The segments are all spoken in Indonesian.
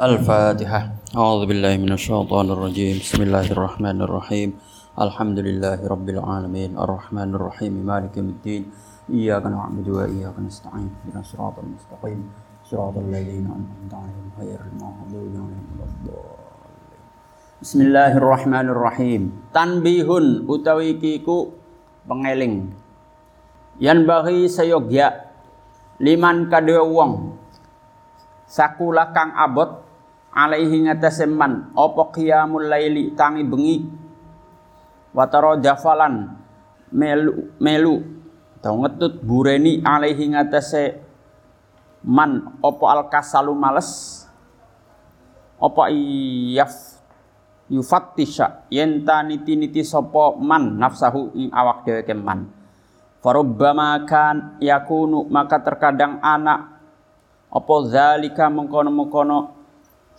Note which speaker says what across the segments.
Speaker 1: Al-Fatihah. A'udzu billahi minasy syaithanir. Bismillahirrahmanirrahim. Alhamdulillahirabbil alamin. Arrahmanirrahim. Malikiddin. Iyyaka na'budu wa iyyaka nasta'in. Ihdinash shiratal mustaqim. Shiratal ladzina an'amta 'alaihim ghairil. Bismillahirrahmanirrahim. Tanbihun utawi kiku pengeling. Yan bari sayogya liman kadewa wong. Sakula kang abot alaihi ngatasé man apa qiyamul laili tangi bengi? Wataro jafalan melu melu. Atau ngetut bureni alaihi ngatasé man apa al kasalu males? Apa iyaf yufattisha yen niti niti sapa man nafsahu ing awak dheweke man. Farubbama kan yakunu maka terkadang anak apa zalika mengkono-mengkono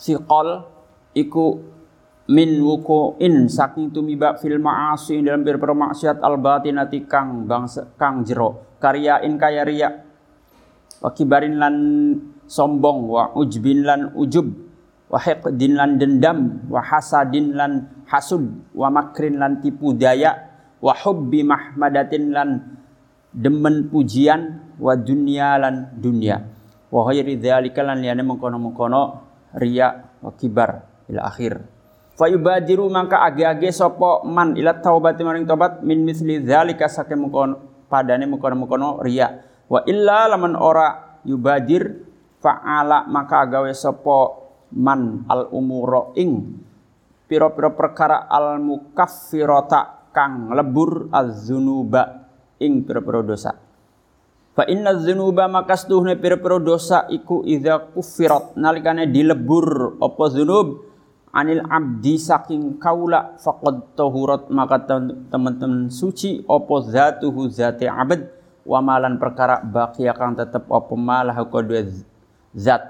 Speaker 1: siqal iku min wukuin saking tumiba fil ma'asi dalam beberapa maksiat al batinati kang bangsa kang jero. Karyain kaya riya. Wa kibarin lan sombong wa ujbin lan ujub wa hiqdin lan dendam wa hasadin lan hasud wa makrin lan tipu daya wa hubbi mahmadatin lan demen pujian wa dunya lan dunya wa ghairi dzalika lan liyane mengkono-mengkono riya wa kibar ila akhir. Fayubadiru mangka age-age sapa man ila taubati maring tobat min misli dzalika saking mengkono padane mengkono-mengkono riya. Wa illa laman ora yubadir fa'ala maka agawe sapa man al umuro ing piro-piro perkara al mukaffirata kang lebur az-zunuba ing piro-piro dosa Fa inna dzunuba makastuhne pira-pira dosa iku idza kufirat nalikane dilebur apa dzunub anil abdi saking kaula faqad tahurat maka teman-teman suci apa zatuhu zati abad wa malan perkara baqiya kang tetep apa malah kadue zat.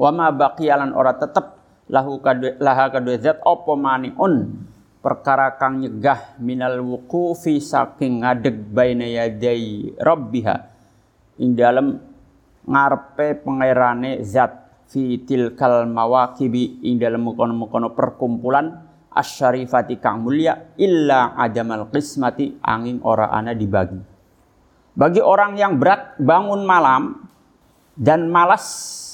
Speaker 1: Wa ma baqiyalan ora tetep lahu kadue laha kadue zat apa maniun perkara kang nyegah minal wuqufi saking ngadeg baina yadai rabbiha. Ing dalam ngarepe pangerane zat fi tilkal mawakibi ing dalam mukono-mukono perkumpulan asyarifati kang mulia illa adamal qismati angin ora ana dibagi. Bagi orang yang berat bangun malam dan malas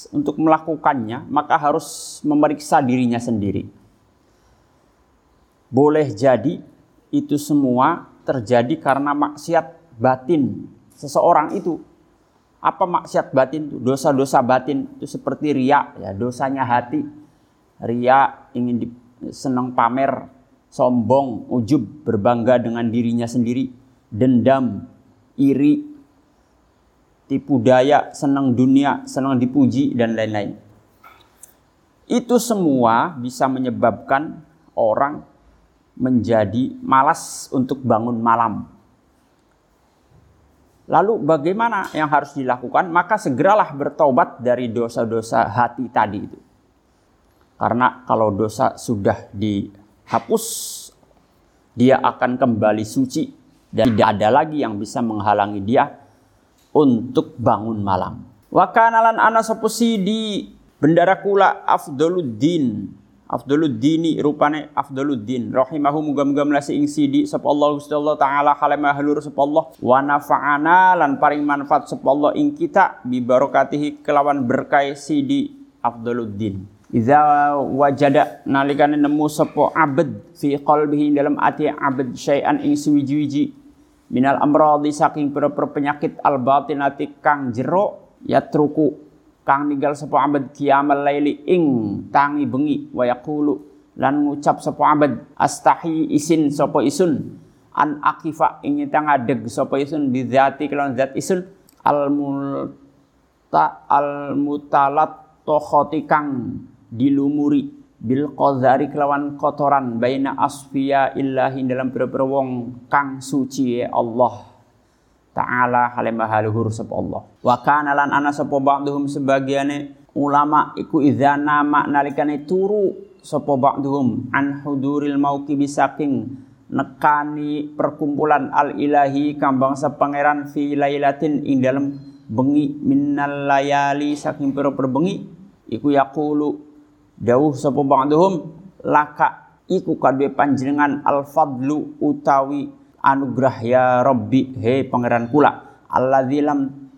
Speaker 1: untuk melakukannya maka harus memeriksa dirinya sendiri boleh jadi itu semua terjadi karena maksiat batin seseorang itu. Apa maksiat batin itu? Dosa-dosa batin itu seperti ria, ya dosanya hati. Ria ingin di, senang pamer, sombong, ujub, berbangga dengan dirinya sendiri, dendam, iri, tipu daya, senang dunia, senang dipuji dan lain-lain. Itu semua bisa menyebabkan orang menjadi malas untuk bangun malam. Lalu bagaimana yang harus dilakukan? Maka segeralah bertobat dari dosa-dosa hati tadi itu. Karena kalau dosa sudah dihapus, dia akan kembali suci dan tidak ada lagi yang bisa menghalangi dia untuk bangun malam. Wa kanalan ana di bendara kula afdoluddin Afdoluddini rupane Afdoluddin rahimahu muga-muga melasi ing sidi. Sapa Allah Gusti Allah taala halama halur sapa Allah. Wa nafa'ana lan paring manfaat sapa Allah ing kita. Bi barokatihi kelawan berkah sidi Afdoluddin Iza wajada nalikane nemu sapa abad fi qalbihi dalam ati abad syai'an ing suwiji-wiji minal amradi saking pira-pira penyakit al batinati kang jero yatruku kang ninggal sapa abad kiamal laili ing tangi bengi. Wa yaqulu lan ngucap sapa abad astahi isin sapa isun? An akifa ing tang adeg sapa isun? Bidzati kelawan zat isun? Al multa al mutalat tokhoti kang dilumuri. Bil qadari kelawan kotoran. Baina asfiya illahi dalam pira-pira wong kang suci ya Allah ta'ala halimah haluhur sapa Allah. Wa kana lan ana sapa ba'dhum sebagiane ulama iku nama nalikane turu sapa ba'dhum an huduril mauqibi saking nekani perkumpulan al ilahi kambang pangeran fi lailatin ing dalem bengi minnal layali saking pira bengi iku yaqulu dawuh sapa ba'dhum laka iku kadue panjenengan al fadlu utawi anugerah ya rabbi he pangeran kula alladzi lam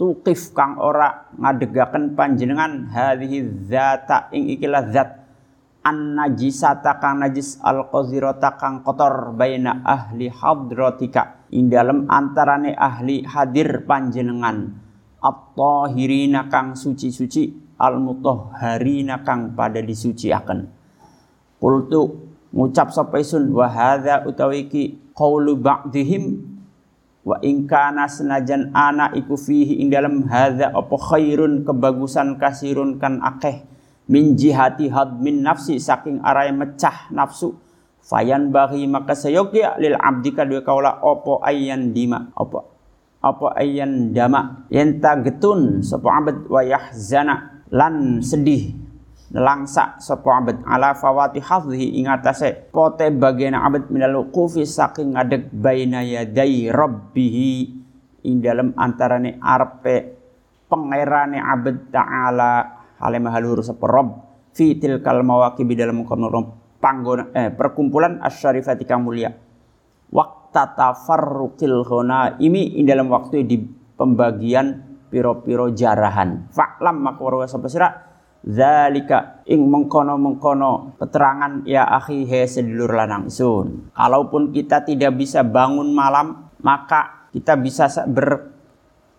Speaker 1: tuqif kang ora ngadegaken panjenengan hadhihi zata ing ikilah zat an najisata kang najis al qazirata kang kotor baina ahli hadratika ing dalem antarane ahli hadir panjenengan at-tahirina kang suci-suci al mutahharina kang pada disuciaken. Qultu ngucap sapa isun wa hadza utawi qaulu ba'dihim wa in kana senajan ana iku fihi ing dalem hadza apa khairun kebagusan kasirun kan akeh min jihati hadmin nafsi saking arai mecah nafsu fayan bagi maka sayogya lil abdi kadua kaula opo ayan dima opo opo ayan dama yenta getun sopo abad wa yahzana lan sedih langsa sopo abad. Ala fawati hadhi ingatase pote bagian abad minal kufi saking ngadeg baina yadai rabbihi ing dalam antarane arpe pangerane abad ta'ala. Alemah haluhur sapa Rabb fi tilkal mawaqib dalam kono panggon eh, perkumpulan asyarifati kang mulia. Waktu tafarruqil ini in dalam waktu di pembagian piro-piro jarahan. Fa'lam maka warwa sapa sira zalika ing mengkono-mengkono keterangan ya akhi he sedulur lanang isun kalaupun kita tidak bisa bangun malam maka kita bisa ber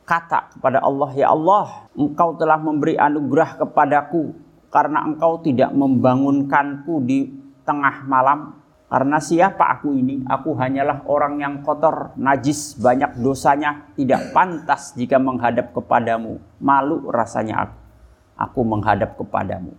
Speaker 1: kata kepada Allah, "Ya Allah, Engkau telah memberi anugerah kepadaku karena Engkau tidak membangunkanku di tengah malam. Karena siapa aku ini? Aku hanyalah orang yang kotor, najis, banyak dosanya, tidak pantas jika menghadap kepadamu. Malu rasanya aku, aku menghadap kepadamu."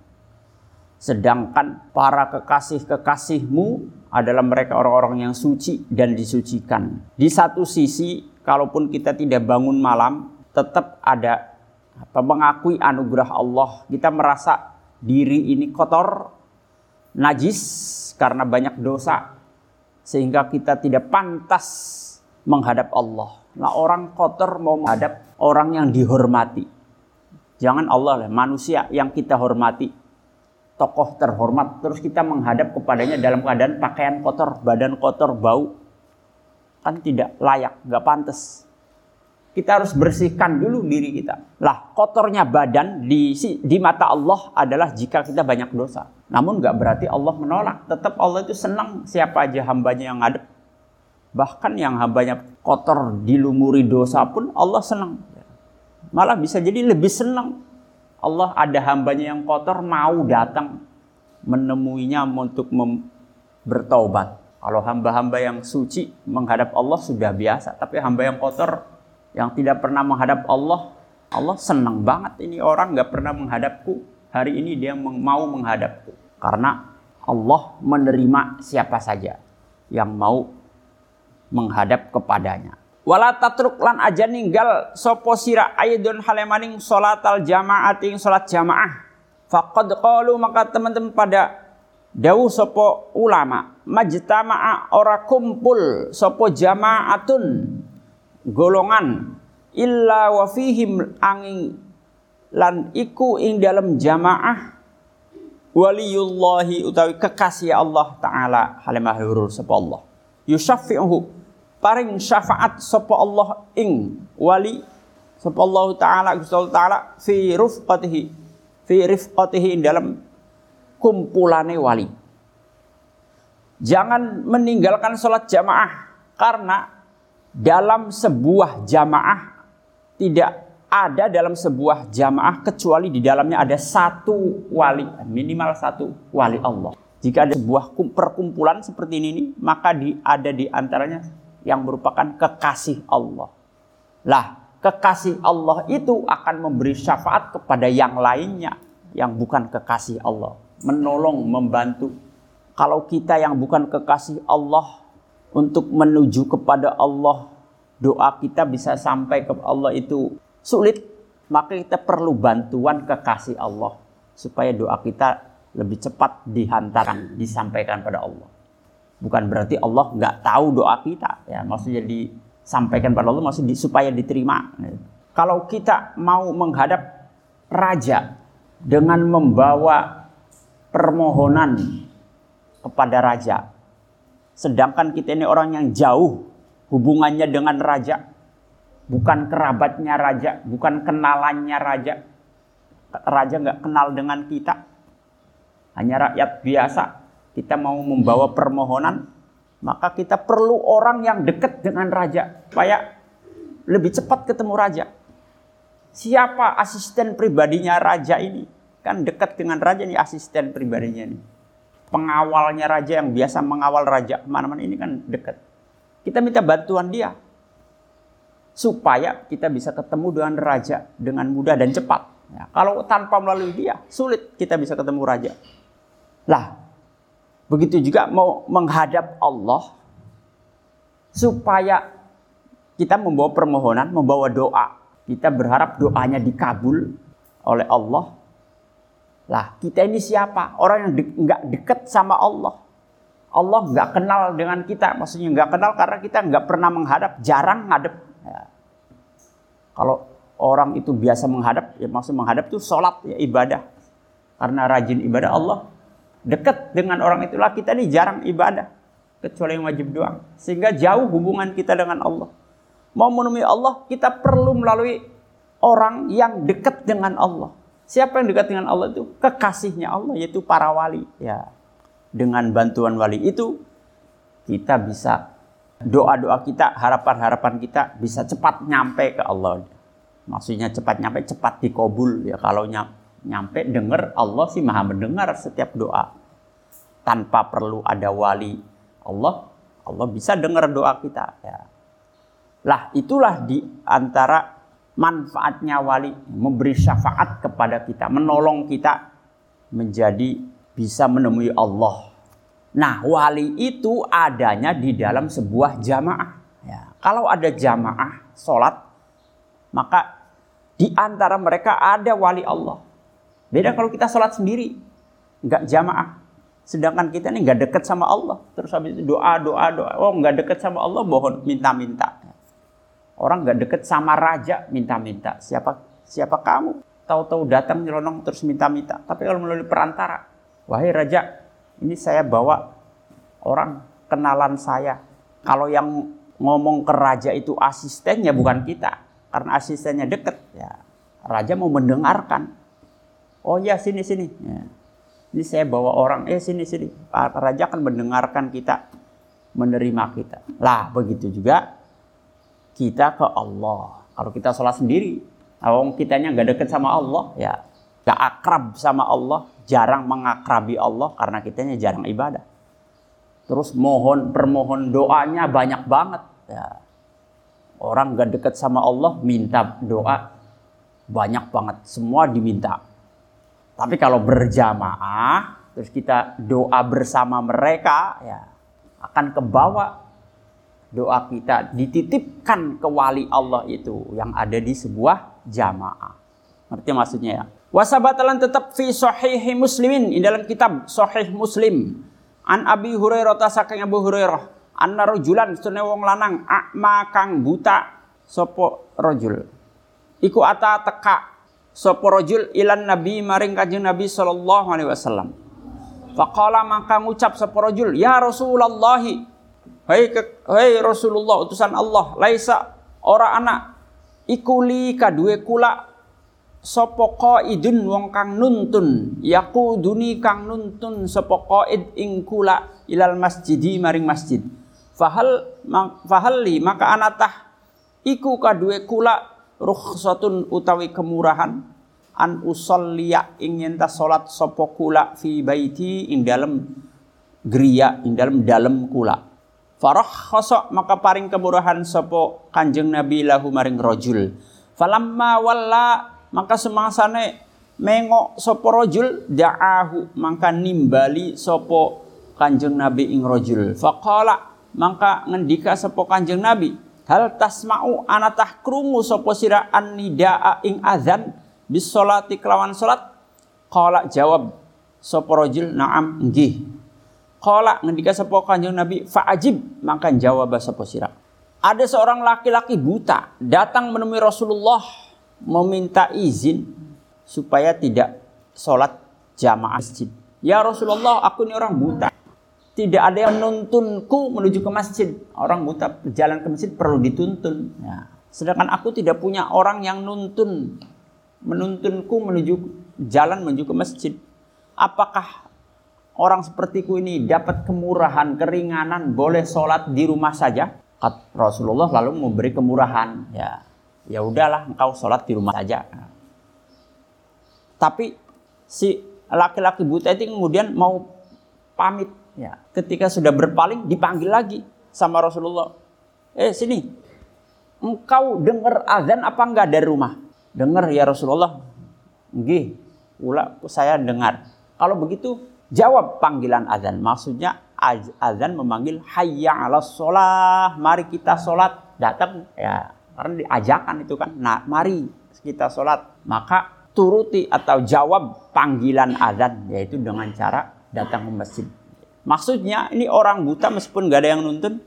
Speaker 1: Sedangkan para kekasih-kekasihmu adalah mereka orang-orang yang suci dan disucikan. Di satu sisi kalaupun kita tidak bangun malam, tetap ada apa mengakui anugerah Allah. Kita merasa diri ini kotor, najis karena banyak dosa sehingga kita tidak pantas menghadap Allah. Nah, orang kotor mau menghadap orang yang dihormati. Jangan Allah lah, manusia yang kita hormati, tokoh terhormat, terus kita menghadap kepadanya dalam keadaan pakaian kotor, badan kotor, bau, kan tidak layak, nggak pantas. Kita harus bersihkan dulu diri kita. Lah, kotornya badan di di mata Allah adalah jika kita banyak dosa. Namun nggak berarti Allah menolak. Tetap Allah itu senang siapa aja hambanya yang ngadep. Bahkan yang hambanya kotor dilumuri dosa pun Allah senang. Malah bisa jadi lebih senang. Allah ada hambanya yang kotor mau datang menemuinya untuk bertaubat. Kalau hamba-hamba yang suci menghadap Allah sudah biasa, tapi hamba yang kotor yang tidak pernah menghadap Allah, Allah senang banget ini orang nggak pernah menghadapku. Hari ini dia mau menghadapku. Karena Allah menerima siapa saja yang mau menghadap kepadanya. Wala tatruk lan aja ninggal sopo sira ayedun halemaning al jamaah ing salat jamaah. Faqad qalu maka teman-teman pada dawuh sopo ulama majtama'a ora kumpul sopo jama'atun golongan illa wa fihim angin lan iku ing dalam jamaah. Waliyullahi utawi kekasih Allah taala. Halimah hurur sapa Allah. Yusaffi'uhu paring syafaat sapa Allah ing wali sapa Allah taala Gusti Allah taala fi rufqatihi fi rifqatihi dalam kumpulane wali. Jangan meninggalkan sholat jamaah karena dalam sebuah jamaah tidak ada dalam sebuah jamaah kecuali di dalamnya ada satu wali minimal satu wali Allah. Jika ada sebuah perkumpulan seperti ini, maka di, ada di antaranya yang merupakan kekasih Allah. Lah, kekasih Allah itu akan memberi syafaat kepada yang lainnya yang bukan kekasih Allah menolong, membantu. Kalau kita yang bukan kekasih Allah untuk menuju kepada Allah, doa kita bisa sampai ke Allah itu sulit, maka kita perlu bantuan kekasih Allah supaya doa kita lebih cepat dihantarkan, disampaikan pada Allah. Bukan berarti Allah nggak tahu doa kita, ya maksudnya disampaikan pada Allah, maksudnya supaya diterima. Kalau kita mau menghadap raja,
Speaker 2: dengan membawa permohonan kepada raja. Sedangkan kita ini orang yang jauh hubungannya dengan raja. Bukan kerabatnya raja, bukan kenalannya raja. Raja nggak kenal dengan kita. Hanya rakyat biasa. Kita mau membawa permohonan, maka kita perlu orang yang dekat dengan raja. Supaya lebih cepat ketemu raja. Siapa asisten pribadinya raja ini? Kan dekat dengan raja nih asisten pribadinya nih. Pengawalnya raja yang biasa mengawal raja ke mana-mana ini kan dekat. Kita minta bantuan dia. Supaya kita bisa ketemu dengan raja dengan mudah dan cepat. Ya, kalau tanpa melalui dia, sulit kita bisa ketemu raja. Lah, begitu juga mau menghadap Allah supaya kita membawa permohonan, membawa doa kita berharap doanya dikabul oleh Allah. Lah, kita ini siapa? Orang yang de nggak dekat sama Allah. Allah nggak kenal dengan kita, maksudnya nggak kenal karena kita nggak pernah menghadap, jarang ngadep. Ya. Kalau orang itu biasa menghadap, ya maksud menghadap itu sholat, ya ibadah. Karena rajin ibadah Allah, dekat dengan orang itulah kita ini jarang ibadah, kecuali yang wajib doang. Sehingga jauh hubungan kita dengan Allah mau menemui Allah, kita perlu melalui orang yang dekat dengan Allah. Siapa yang dekat dengan Allah itu? Kekasihnya Allah, yaitu para wali. Ya, dengan bantuan wali itu kita bisa doa-doa kita, harapan-harapan kita bisa cepat nyampe ke Allah. Maksudnya cepat nyampe, cepat dikobul. Ya kalau nyampe dengar Allah sih maha mendengar setiap doa. Tanpa perlu ada wali Allah, Allah bisa dengar doa kita. Ya. Lah itulah di antara manfaatnya wali memberi syafaat kepada kita, menolong kita menjadi bisa menemui Allah. Nah, wali itu adanya di dalam sebuah jamaah. Ya, kalau ada jamaah sholat, maka di antara mereka ada wali Allah. Beda kalau kita sholat sendiri, nggak jamaah. Sedangkan kita ini nggak dekat sama Allah. Terus habis itu doa, doa, doa. Oh nggak dekat sama Allah, mohon minta-minta. Orang nggak deket sama raja minta-minta. Siapa siapa kamu? Tahu-tahu datang nyelonong terus minta-minta. Tapi kalau melalui perantara, wahai raja, ini saya bawa orang kenalan saya. Kalau yang ngomong ke raja itu asistennya bukan kita, karena asistennya deket. Ya, raja mau mendengarkan. Oh ya sini sini. Ya. Ini saya bawa orang, eh sini sini. Raja akan mendengarkan kita, menerima kita. Lah begitu juga kita ke Allah. Kalau kita sholat sendiri, kalau kitanya nggak deket sama Allah, ya nggak akrab sama Allah, jarang mengakrabi Allah karena kitanya jarang ibadah. Terus mohon permohon doanya banyak banget. Ya. Orang nggak deket sama Allah minta doa banyak banget, semua diminta. Tapi kalau berjamaah, terus kita doa bersama mereka, ya akan kebawa doa kita dititipkan ke wali Allah itu yang ada di sebuah jamaah. Ngerti maksudnya ya? Wasabatalan tetap fi sahihi muslimin di dalam kitab sahih muslim. An Abi Hurairah saking Abu Hurairah. Anna rajulan sunne wong lanang akma kang buta sopo rojul. Iku ata teka sopo rojul ilan nabi maring kanjeng Nabi sallallahu alaihi wasallam. Faqala maka ngucap sopo rojul, ya Rasulullah Hai hai Rasulullah utusan Allah, laisa ora anak ikuli kadue kula sapa qaidun wong kang nuntun yaquduni kang nuntun sapa qaid ing kula ilal masjidi maring masjid fahal fahalli maka anatah iku kadue kula rukhsatun utawi kemurahan an usolliya ing yen salat sapa kula fi baiti ing dalem griya ing dalem dalem kula Farah khosok maka paring kemurahan sopo kanjeng Nabi lahu maring rojul. Falamma walla maka semangsane mengok sopo rojul da'ahu maka nimbali sopo kanjeng Nabi ing rojul. Faqala maka ngendika sopo kanjeng Nabi hal tasma'u anatah krungu sopo sira an nida'a ing azan bis solati kelawan solat. Qala jawab sopo rojul na'am nggih Kala ngendika sapa Kanjeng Nabi fa'ajib maka jawab sapa sira. Ada seorang laki-laki buta datang menemui Rasulullah meminta izin supaya tidak sholat jamaah masjid. Ya Rasulullah, aku ini orang buta. Tidak ada yang menuntunku menuju ke masjid. Orang buta jalan ke masjid perlu dituntun. Ya. Sedangkan aku tidak punya orang yang nuntun, menuntunku menuju jalan menuju ke masjid. Apakah orang sepertiku ini dapat kemurahan, keringanan, boleh sholat di rumah saja? Rasulullah lalu memberi kemurahan. Ya, ya udahlah, engkau sholat di rumah saja. Tapi si laki-laki buta itu kemudian mau pamit. Ya, ketika sudah berpaling dipanggil lagi sama Rasulullah. Eh sini, engkau dengar azan apa enggak dari rumah? Dengar ya Rasulullah. Nggih, ula saya dengar. Kalau begitu jawab panggilan azan. Maksudnya azan memanggil hayya ala sholat. Mari kita sholat. Datang ya karena diajakan itu kan. Nah mari kita sholat. Maka turuti atau jawab panggilan azan yaitu dengan cara datang ke masjid. Maksudnya ini orang buta meskipun gak ada yang nuntun,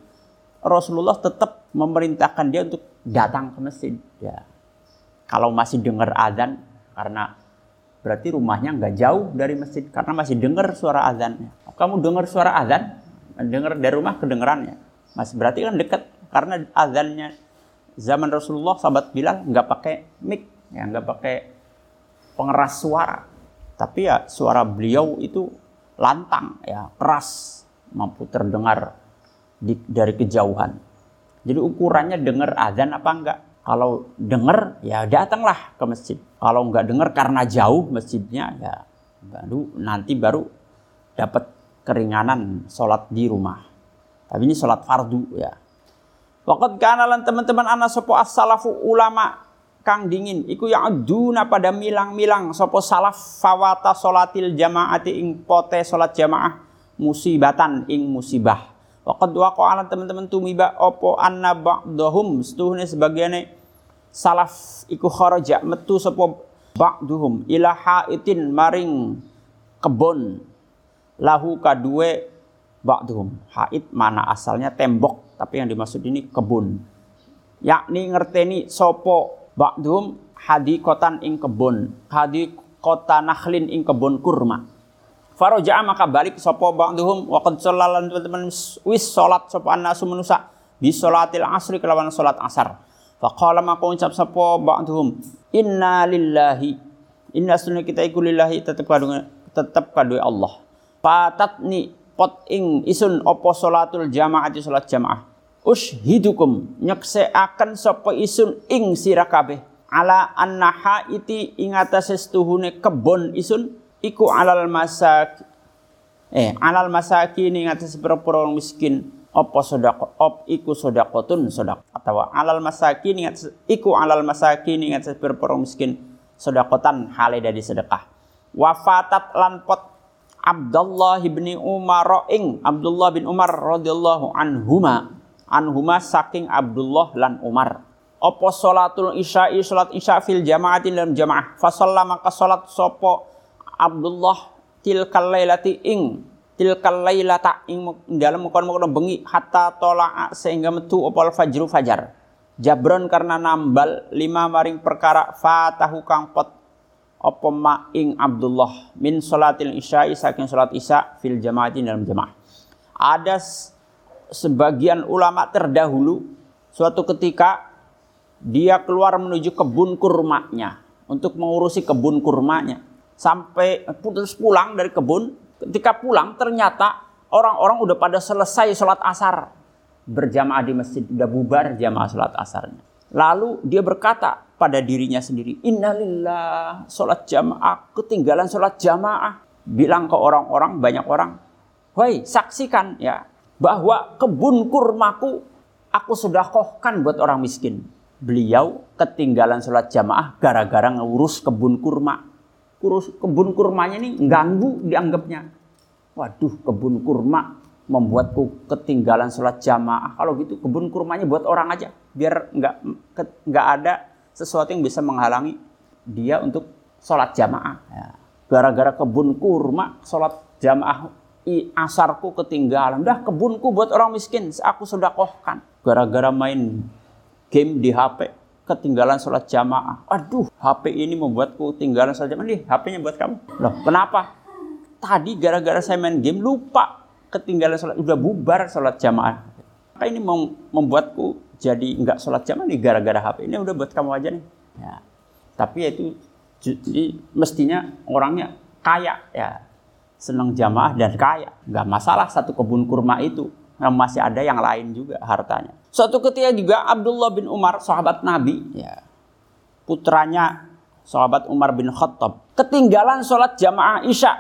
Speaker 2: Rasulullah tetap memerintahkan dia untuk datang ke masjid. Ya. Kalau masih dengar azan karena berarti rumahnya nggak jauh dari masjid karena masih dengar suara azan. Kamu dengar suara azan, dengar dari rumah kedengerannya. Masih berarti kan dekat karena azannya zaman Rasulullah sahabat bilang nggak pakai mic, ya nggak pakai pengeras suara. Tapi ya suara beliau itu lantang ya, keras, mampu terdengar di, dari kejauhan. Jadi ukurannya dengar azan apa enggak? Kalau dengar ya datanglah ke masjid. Kalau enggak dengar karena jauh masjidnya ya baru nanti baru dapat keringanan sholat di rumah. Tapi ini sholat fardu ya. Waktu kanalan teman-teman anak sopo as-salafu ulama kang dingin. Iku yang aduna pada milang-milang. Sopo salaf fawata solatil jamaati ing pote solat jamaah musibatan ing musibah. Waqad waqa'ala teman-teman tumiba opo anna ba'dahum setuhne sebagiannya salaf iku kharaja metu sopo ba'duhum. Ila haitin maring kebon. Lahu kadue ba'duhum. Hait mana asalnya tembok tapi yang dimaksud ini kebun yakni ngerteni sopo Ba'dhum hadikotan ing kebun, hadikota nakhlin ing kebun kurma. Faroja'a maka balik sopo ba'dhum wa qad sallalan teman-teman wis salat sopo annasu manusa bi salatil asri kelawan salat asar. Faqala maka ucap sopo ba'dhum inna lillahi inna sunna kita iku lillahi tetep kadu tetep kadu Allah. Patatni pot ing isun opo salatul jamaati salat jamaah ushidukum akan sapa isun ing sira kabeh. Ala annaha iti ing atase setuhune kebon isun iku alal masak eh alal masakin ing atase pira miskin. Apa sodako op iku sodakotun sodak atau alal masakin ing iku alal masakin ing atase pira miskin. Sodakotan hale dari sedekah. Wafatat lan pot Abdullah bin Umar ing Abdullah bin Umar radhiyallahu anhuma anhuma saking Abdullah lan Umar. Opo salatul isya'i salat isya fil jama'ati dalam jamaah. Fasalla maka salat sopo Abdullah tilkal lailati ing tilkal lailata ing dalam mukon-mukon bengi hatta tola sehingga metu opal fajru fajar. Jabron karena nambal lima maring perkara fatahu kang pot opo ma ing Abdullah min salatil isya'i saking salat isya fil jama'ati dalam jamaah. Ada sebagian ulama terdahulu suatu ketika dia keluar menuju kebun kurmanya untuk mengurusi kebun kurmanya. Sampai putus pulang dari kebun ketika pulang ternyata orang-orang udah pada selesai sholat asar. Berjamaah di masjid udah bubar jamaah sholat asarnya. Lalu dia berkata pada dirinya sendiri innalillah sholat jamaah ketinggalan sholat jamaah. Bilang ke orang-orang banyak orang Woi saksikan ya bahwa kebun kurmaku aku sudah kohkan buat orang miskin. Beliau ketinggalan sholat jamaah gara-gara ngurus kebun kurma. Kurus kebun kurmanya ini ganggu dianggapnya. Waduh kebun kurma membuatku ketinggalan sholat jamaah. Kalau gitu kebun kurmanya buat orang aja. Biar nggak nggak ada sesuatu yang bisa menghalangi dia untuk sholat jamaah. Ya. Gara-gara kebun kurma sholat jamaah i asarku ketinggalan. Dah kebunku buat orang miskin, aku sudah kohkan. Gara-gara main game di HP, ketinggalan sholat jamaah. Aduh, HP ini membuatku ketinggalan sholat jamaah. Nih, HP-nya buat kamu. Loh, kenapa? Tadi gara-gara saya main game lupa ketinggalan sholat, udah bubar sholat jamaah. Maka ini membuatku jadi nggak sholat jamaah nih gara-gara HP. Ini udah buat kamu aja nih. Ya. Tapi ya itu jadi mestinya orangnya kaya ya senang jamaah dan kaya nggak masalah satu kebun kurma itu masih ada yang lain juga hartanya. Suatu ketika juga Abdullah bin Umar, sahabat Nabi, ya, putranya sahabat Umar bin Khattab, ketinggalan sholat jamaah Isya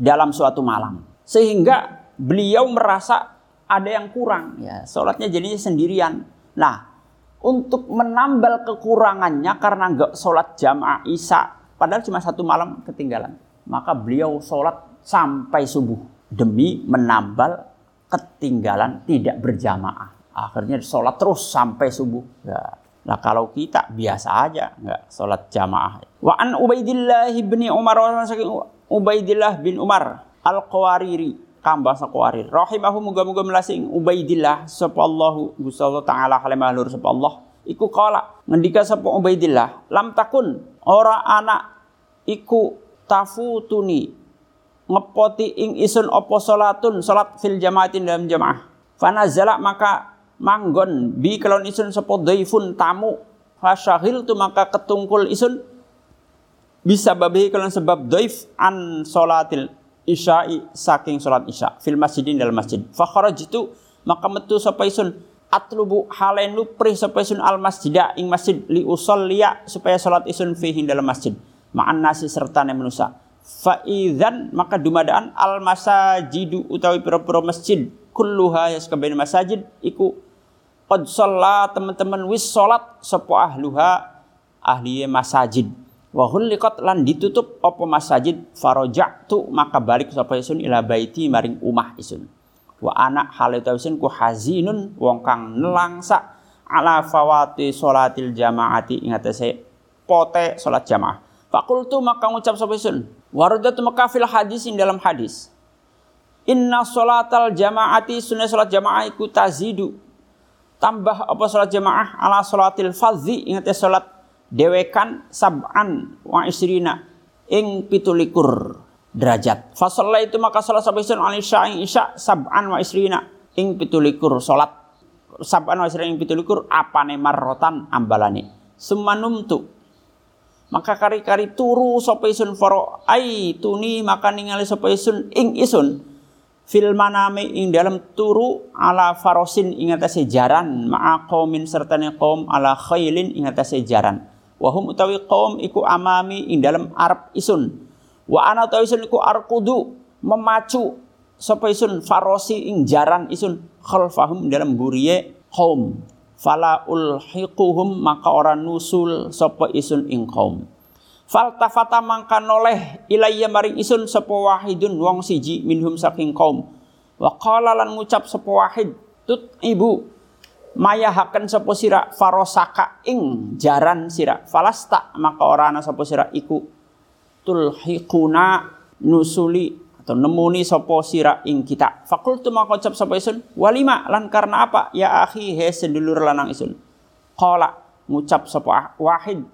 Speaker 2: dalam suatu malam. Sehingga beliau merasa ada yang kurang. Ya, sholatnya jadinya sendirian. Nah, untuk menambal kekurangannya karena nggak sholat jamaah Isya, padahal cuma satu malam ketinggalan. Maka beliau sholat sampai subuh demi menambal ketinggalan tidak berjamaah. Akhirnya sholat terus sampai subuh. Ya. Nah kalau kita biasa aja nggak sholat jamaah. Wa an Ubaidillah bin Umar Ubaidillah bin Umar al Qawariri kambah sakuarir. Rahimahu muga-muga melasing Ubaidillah sapa Allahu Gusti Allah taala kalimah lur sapa Allah. Iku kala ngendika sapa Ubaidillah lam takun ora anak iku tafutuni ngepoti ing isun opo salatun salat fil jamaatin dalam jamaah. Fanazala maka manggon bi kelon isun sapa daifun tamu. Fasyahil tu maka ketungkul isun. Bisa babi kelon sebab daif an salatil isya'i saking salat isya fil masjidin dalam masjid. Fa kharajtu maka metu sapa isun. Atlubu halen pri sapa isun al masjida ing masjid. Li usolliya supaya salat isun fihi dalam masjid. Ma'an nasi serta manusia Faizan maka dumadaan al masajidu utawi pira-pira masjid. Kulluha ya sakabehane masajid iku qad shalla teman-teman wis salat sapa ahluha ahli masajid. Wa huliqat lan ditutup apa masajid? Faraja'tu maka balik sapa isun ila baiti maring umah isun. Wa anak hal isun ku hazinun wong kang nelangsa ala fawati salatil jamaati ingat saya pote salat jamaah. Fakultu maka ngucap sapa isun Waradat Mekah fil hadis in dalam hadis. Inna solatal jamaati sunnah solat jamaah iku tazidu. Tambah apa solat jamaah ala solatil fadzi ingat ya solat dewekan sab'an wa isrina ing pitulikur derajat. Fasolah itu maka solat sabisun al isya ing isya sab'an wa isrina ing pitulikur solat sab'an wa isrina ing pitulikur apane marrotan ambalane. Semanumtu maka kari-kari turu sapa isun faro ai tuni maka ningali sapa isun ing isun. Fil maname ing dalam turu ala farosin ing atase jaran ma'a qaumin serta qaum ala khailin ing atase jaran. Wa hum utawi qaum iku amami ing dalam arab isun. Wa ana utawi isun iku arkudu memacu sapa isun farosi ing jaran isun khalfahum dalam buriye kaum fala ulhiquhum maka orang nusul sapa isun ing kaum. Faltafata mangka noleh ilayya maring isun sapa wahidun wong siji minhum saking kaum. Wa qala lan ngucap sapa wahid tut ibu maya haken sapa sira? Farosaka ing jaran sira. Falasta maka ora ana sapa sira iku. Tulhiquna nusuli atau nemuni sopo ing kita. Fakultu maka ucap sapa isun, walima lan karena apa? Ya akhi he sedulur lanang isun. Qala ngucap sapa wahid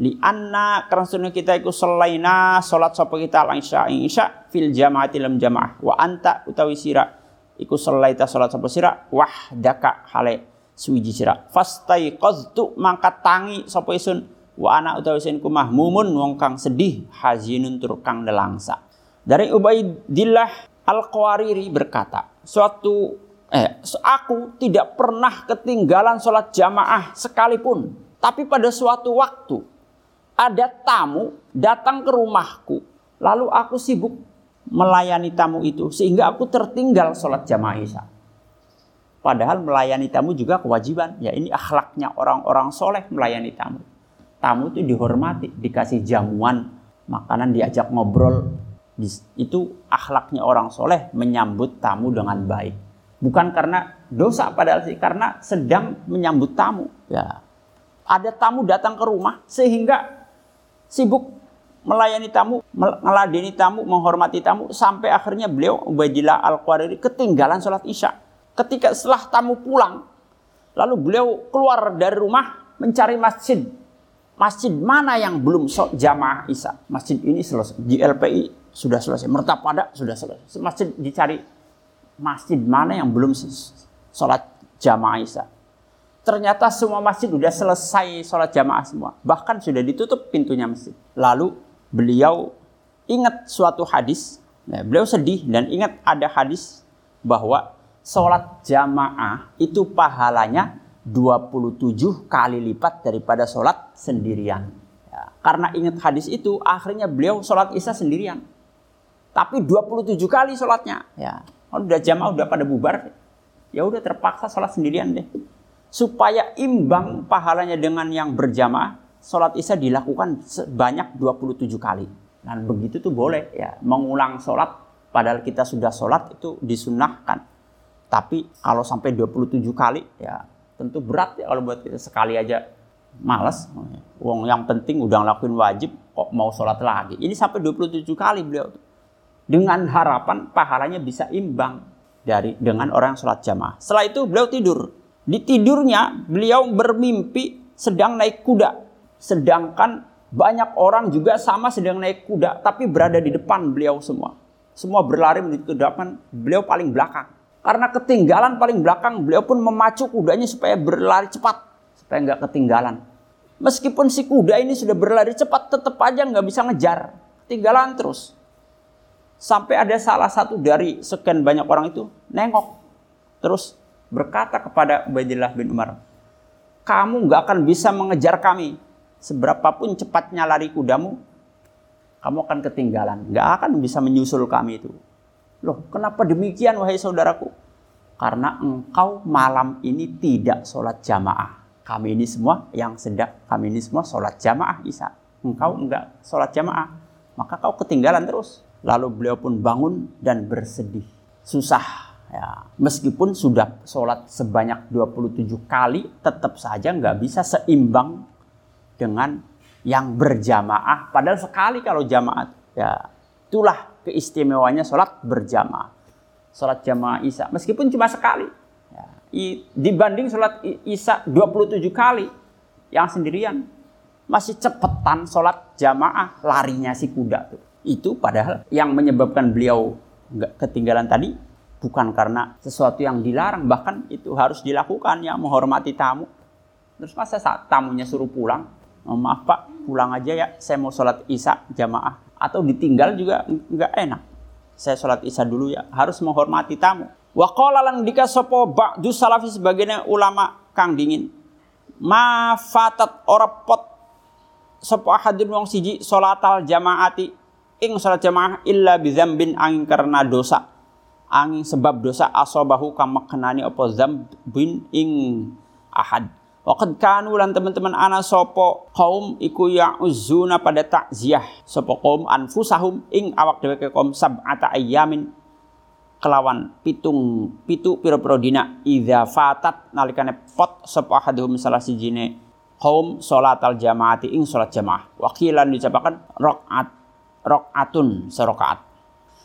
Speaker 2: li anna karena kita iku selaina salat sapa kita al isya ing isya fil jamaati lam jamaah wa anta utawi sira iku selaita salat sapa sira wahdaka hale suwiji sira fastaiqaztu mangka tangi sapa isun wa ana utawi isun ku mahmumun wong kang sedih hazinun tur kang nelangsa dari Ubaidillah Al-Qawariri berkata, suatu eh aku tidak pernah ketinggalan sholat jamaah sekalipun. Tapi pada suatu waktu ada tamu datang ke rumahku. Lalu aku sibuk melayani tamu itu sehingga aku tertinggal sholat jamaah isya. Padahal melayani tamu juga kewajiban. Ya ini akhlaknya orang-orang soleh melayani tamu. Tamu itu dihormati, dikasih jamuan, makanan diajak ngobrol, itu akhlaknya orang soleh menyambut tamu dengan baik. Bukan karena dosa padahal sih, karena sedang menyambut tamu. Ya, ada tamu datang ke rumah sehingga sibuk melayani tamu, meladeni tamu, menghormati tamu sampai akhirnya beliau Ubaidillah Al-Qawariri ketinggalan sholat isya. Ketika setelah tamu pulang, lalu beliau keluar dari rumah mencari masjid. Masjid mana yang belum jamaah Isya? Masjid ini selesai. Di LPI sudah selesai. Mertapada sudah selesai. Masjid dicari masjid mana yang belum sholat jamaah Isya. Ternyata semua masjid sudah selesai sholat jamaah semua. Bahkan sudah ditutup pintunya masjid. Lalu beliau ingat suatu hadis. Nah, beliau sedih dan ingat ada hadis bahwa sholat jamaah itu pahalanya 27 kali lipat daripada sholat sendirian. Ya, karena ingat hadis itu, akhirnya beliau sholat isya sendirian. Tapi 27 kali sholatnya. Ya, udah jamaah udah pada bubar, ya udah terpaksa sholat sendirian deh. Supaya imbang pahalanya dengan yang berjamaah, sholat isya dilakukan sebanyak 27 kali. Dan begitu tuh boleh ya, mengulang sholat padahal kita sudah sholat itu disunahkan. Tapi kalau sampai 27 kali ya tentu berat ya kalau buat kita sekali aja malas. Wong yang penting udah ngelakuin wajib kok mau sholat lagi. Ini sampai 27 kali beliau dengan harapan pahalanya bisa imbang dari dengan orang sholat jamaah. Setelah itu beliau tidur. Di tidurnya beliau bermimpi sedang naik kuda. Sedangkan banyak orang juga sama sedang naik kuda tapi berada di depan beliau semua. Semua berlari menuju ke depan, beliau paling belakang. Karena ketinggalan paling belakang, beliau pun memacu kudanya supaya berlari cepat. Supaya nggak ketinggalan. Meskipun si kuda ini sudah berlari cepat, tetap aja nggak bisa ngejar. Ketinggalan terus. Sampai ada salah satu dari sekian banyak orang itu nengok. Terus berkata kepada Ubaidillah bin Umar, kamu nggak akan bisa mengejar kami. Seberapapun cepatnya lari kudamu, kamu akan ketinggalan. Nggak akan bisa menyusul kami itu. Loh, kenapa demikian wahai saudaraku? Karena engkau malam ini tidak sholat jamaah. Kami ini semua yang sedang, kami ini semua sholat jamaah Isa. Engkau enggak sholat jamaah. Maka kau ketinggalan terus. Lalu beliau pun bangun dan bersedih. Susah. Ya, meskipun sudah sholat sebanyak 27 kali, tetap saja nggak bisa seimbang dengan yang berjamaah. Padahal sekali kalau jamaah, ya itulah keistimewanya sholat berjamaah. Sholat jamaah Isya, meskipun cuma sekali. Ya, dibanding sholat Isya 27 kali yang sendirian. Masih cepetan sholat jamaah larinya si kuda tuh. Itu padahal yang menyebabkan beliau nggak ketinggalan tadi bukan karena sesuatu yang dilarang bahkan itu harus dilakukan ya menghormati tamu terus masa saat tamunya suruh pulang oh, maaf pak pulang aja ya saya mau sholat isya jamaah atau ditinggal juga nggak enak. Saya sholat isya dulu ya, harus menghormati tamu. Wa qala dika sapa ba'du salafi sebagian ulama kang dingin. Ma fatat ora pot ahadun wong siji salatal jamaati ing salat jamaah illa bizambin angin karena dosa. Angin sebab dosa asobahu kang makenani apa zambin ing ahad. Waqad kanu lan teman-teman ana sopo kaum iku uzuna pada takziah. Sopo kaum anfusahum ing awak dheweke kaum sab'ata ayyamin. Kelawan pitung pitu piro-piro dina. Idza fatat nalikane pot sapa ahaduhum salah sijine kaum salatal jamaati ing salat jamaah. Wakilan dicapakan rakaat rakaatun serokaat.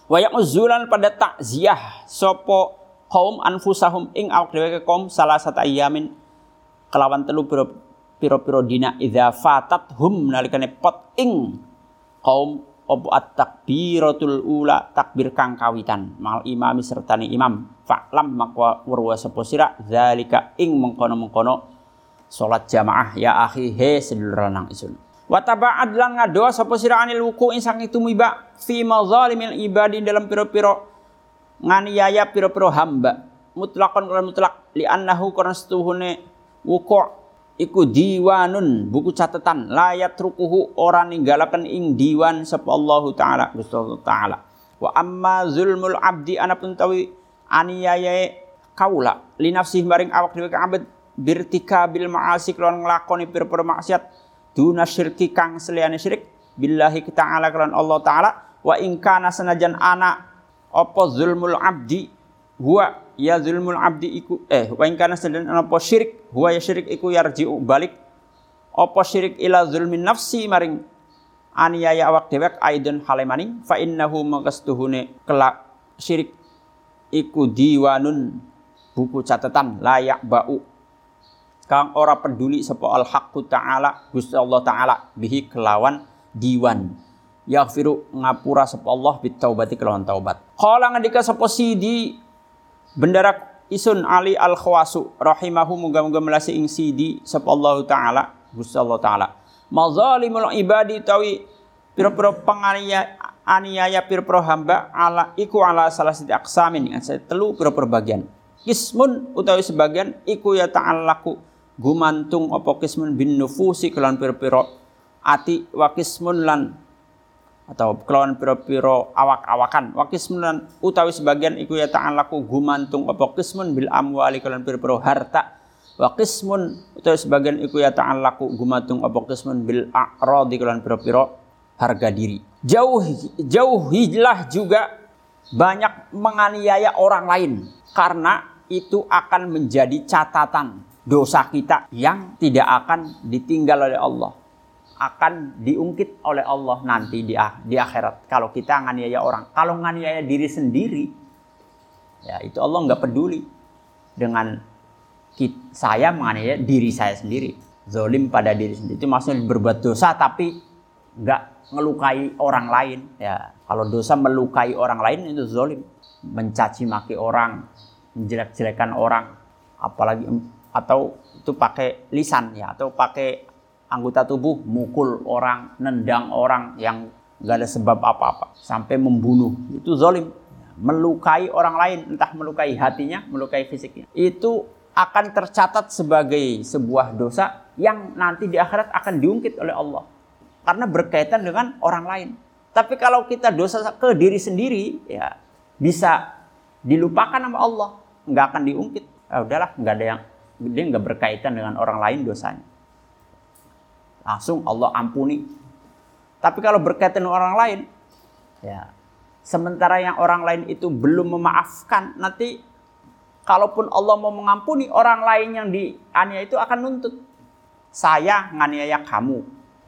Speaker 2: Wa uzulan pada takziah sopo kaum anfusahum ing awak dheweke kaum salah satu ayamin kelawan telu piro piro piro dina fatat hum nalikane pot ing kaum opo at takbiratul ula takbir kang kawitan mal imami sertani imam. Fa'lam makwa warwa sapa sira zalika ing mengkono-mengkono salat jamaah ya akhi he sedulur lanang isun wa taba'ad lan ngadoa sapa sira anil wuku ing saking tumiba fi mazalimil ibadi dalam piro-piro nganiaya piro-piro hamba. Mutlakon kalau mutlak li annahu karena setuhune wukuk iku diwanun buku catatan. Layat rukuhu orang ninggalakan ing diwan sapa Allah taala Gusti Allah taala. Wa amma zulmul abdi anapun tawi aniyaye kaula li nafsi maring awak dhewe abad birtika bil ma'asi kelawan nglakoni pir-pir maksiat duna syirki kang seliyane syirik billahi ta'ala kelawan Allah taala wa ing kana senajan ana apa zulmul abdi huwa ya zulmul abdi iku eh wa in kana sedan apa syirik huwa ya syirik iku yarji'u balik apa syirik ila zulmin nafsi maring aniaya awak dewek aidun halemani fa innahu makastuhune kelak syirik iku diwanun buku catatan layak bau kang ora peduli sapa al haqqu taala Gusti Allah taala bihi kelawan diwan. Yaghfiru ngapura sapa Allah bitaubati kelawan taubat. Qala ngendika sapa sidi bendara isun Ali al khawasu rahimahu muga-muga melasi ing sidi sapa Allah taala Gusti Allah taala. Mazalimul ibadi tawi pira-pira penganiaya aniaya pira-pira hamba ala iku ala salah satu aksamin. Yang saya telu pira-pira bagian. Kismun utawi sebagian iku ya ta'allaku gumantung apa kismun bin nufusi kelan pira-pira ati wa kismun lan atau kelawan piro-piro awak-awakan. Wa kismun utawi sebagian iku ya ta'allaku gumantung apa kismun bil amwali kelawan piro-piro harta. Wa kismun utawi sebagian iku ya ta'allaku gumantung apa kismun bil a'radi kelawan piro-piro harga diri. Jauh jauhilah juga banyak menganiaya orang lain karena itu akan menjadi catatan dosa kita yang tidak akan ditinggal oleh Allah akan diungkit oleh Allah nanti di, di akhirat kalau kita nganiaya orang. Kalau nganiaya diri sendiri, ya itu Allah nggak peduli dengan kita, saya menganiaya diri saya sendiri. Zolim pada diri sendiri itu maksudnya berbuat dosa tapi nggak ngelukai orang lain. Ya kalau dosa melukai orang lain itu zolim, mencaci maki orang, menjelek-jelekan orang, apalagi atau itu pakai lisan ya atau pakai anggota tubuh mukul orang, nendang orang yang gak ada sebab apa-apa sampai membunuh. Itu zolim. Melukai orang lain entah melukai hatinya melukai fisiknya. Itu akan tercatat sebagai sebuah dosa yang nanti di akhirat akan diungkit oleh Allah. Karena berkaitan dengan orang lain. Tapi kalau kita dosa ke diri sendiri ya bisa dilupakan sama Allah. Nggak akan diungkit. Ya udahlah nggak ada yang dia nggak berkaitan dengan orang lain dosanya langsung Allah ampuni. Tapi kalau berkaitan dengan orang lain, ya sementara yang orang lain itu belum memaafkan, nanti kalaupun Allah mau mengampuni orang lain yang dianiaya itu akan nuntut. Saya nganiaya kamu.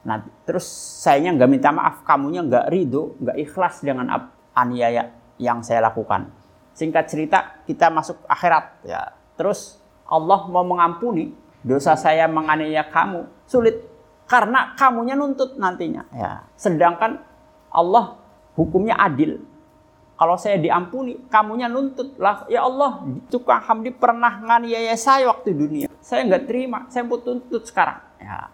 Speaker 2: Nanti terus sayanya nggak minta maaf, kamunya nggak ridho, nggak ikhlas dengan aniaya yang saya lakukan. Singkat cerita, kita masuk akhirat ya. Terus Allah mau mengampuni dosa saya menganiaya kamu, sulit karena kamunya nuntut nantinya. Ya. Sedangkan Allah hukumnya adil. Kalau saya diampuni, kamunya nuntut lah. Ya Allah, tukang Hamdi pernah nganiaya saya waktu dunia. Saya nggak terima, saya mau tuntut sekarang. Ya.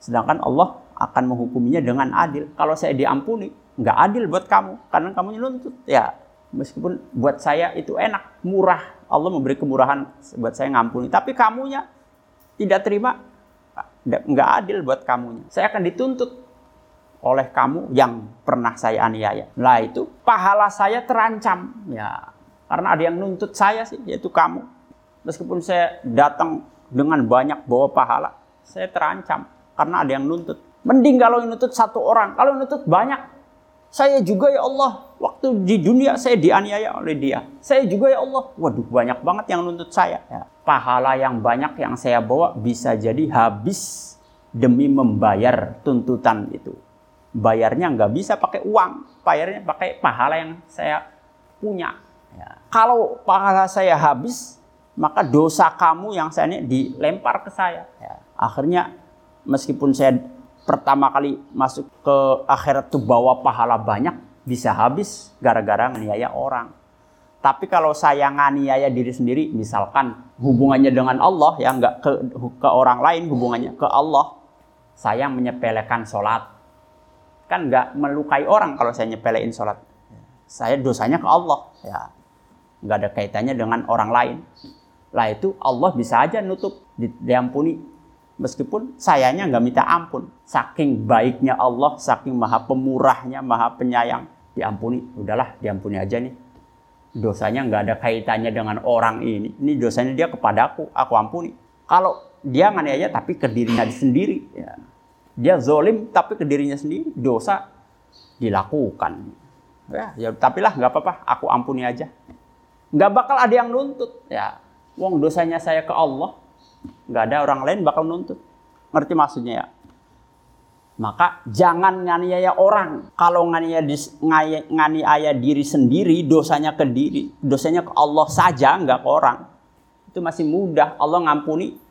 Speaker 2: Sedangkan Allah akan menghukuminya dengan adil. Kalau saya diampuni, nggak adil buat kamu, karena kamunya nuntut. Ya, meskipun buat saya itu enak, murah. Allah memberi kemurahan buat saya ngampuni. Tapi kamunya tidak terima, nggak adil buat kamunya. Saya akan dituntut oleh kamu yang pernah saya aniaya. Nah itu pahala saya terancam ya karena ada yang nuntut saya sih yaitu kamu. Meskipun saya datang dengan banyak bawa pahala, saya terancam karena ada yang nuntut. Mending kalau yang nuntut satu orang, kalau nuntut banyak, saya juga ya Allah, waktu di dunia saya dianiaya oleh dia. Saya juga ya Allah, waduh banyak banget yang nuntut saya. Ya pahala yang banyak yang saya bawa bisa jadi habis demi membayar tuntutan itu. Bayarnya nggak bisa pakai uang, bayarnya pakai pahala yang saya punya. Ya. Kalau pahala saya habis, maka dosa kamu yang saya ini dilempar ke saya. Ya. Akhirnya meskipun saya pertama kali masuk ke akhirat tuh bawa pahala banyak, bisa habis gara-gara nganiaya orang. Tapi kalau saya nganiaya diri sendiri, misalkan hubungannya dengan Allah, ya nggak ke, ke orang lain hubungannya ke Allah, saya menyepelekan sholat. Kan nggak melukai orang kalau saya nyepelein sholat. Saya dosanya ke Allah, ya nggak ada kaitannya dengan orang lain. Lah itu Allah bisa aja nutup, diampuni. Meskipun sayanya nggak minta ampun. Saking baiknya Allah, saking maha pemurahnya, maha penyayang. Diampuni, udahlah diampuni aja nih dosanya nggak ada kaitannya dengan orang ini. Ini dosanya dia kepadaku, aku ampuni. Kalau dia nganiaya tapi ke dirinya sendiri, ya. dia zolim tapi ke dirinya sendiri, dosa dilakukan. Ya, ya tapi lah nggak apa-apa, aku ampuni aja. Nggak bakal ada yang nuntut, ya. Wong dosanya saya ke Allah, nggak ada orang lain bakal nuntut. Ngerti maksudnya ya? Maka jangan nganiaya orang. Kalau nganiaya, nganiaya diri sendiri, dosanya ke diri. Dosanya ke Allah saja, nggak ke orang. Itu masih mudah. Allah ngampuni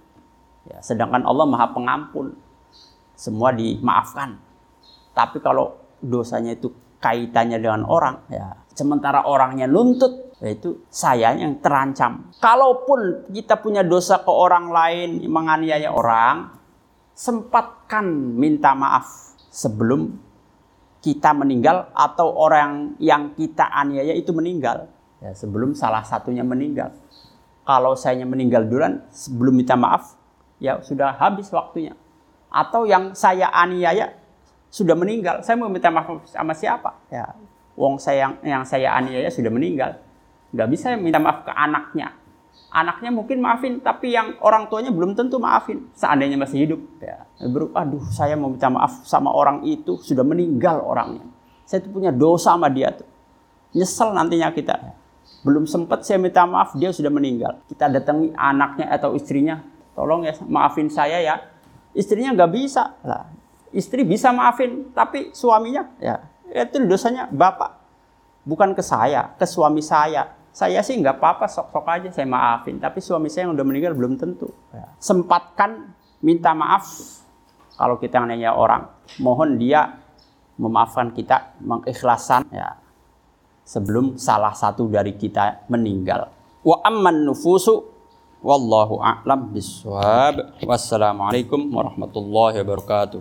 Speaker 2: Ya, sedangkan Allah Maha Pengampun. Semua dimaafkan. Tapi kalau dosanya itu kaitannya dengan orang, ya sementara orangnya nuntut, yaitu saya yang terancam. Kalaupun kita punya dosa ke orang lain, menganiaya orang, sempatkan minta maaf sebelum kita meninggal atau orang yang kita aniaya itu meninggal. Ya, sebelum salah satunya meninggal. Kalau saya meninggal duluan sebelum minta maaf, ya sudah habis waktunya. Atau yang saya aniaya sudah meninggal, saya mau minta maaf sama siapa? Ya, wong saya yang, saya aniaya sudah meninggal. Nggak bisa minta maaf ke anaknya. Anaknya mungkin maafin, tapi yang orang tuanya belum tentu maafin. Seandainya masih hidup. Ya. Bro, aduh saya mau minta maaf sama orang itu, sudah meninggal orangnya. Saya tuh punya dosa sama dia tuh. Nyesel nantinya kita. Belum sempat saya minta maaf, dia sudah meninggal. Kita datangi anaknya atau istrinya, tolong ya maafin saya ya. Istrinya nggak bisa. Lah, istri bisa maafin, tapi suaminya ya itu dosanya bapak. Bukan ke saya, ke suami saya. Saya sih nggak apa-apa sok-sok aja saya maafin. Tapi suami saya yang udah meninggal belum tentu. Ya. sempatkan minta maaf. Kalau kita nanya orang mohon dia memaafkan kita mengikhlaskan. Ya. Sebelum salah satu dari kita meninggal. Wa amman nufusu wallahu a'lam biswab. Wassalamualaikum warahmatullahi wabarakatuh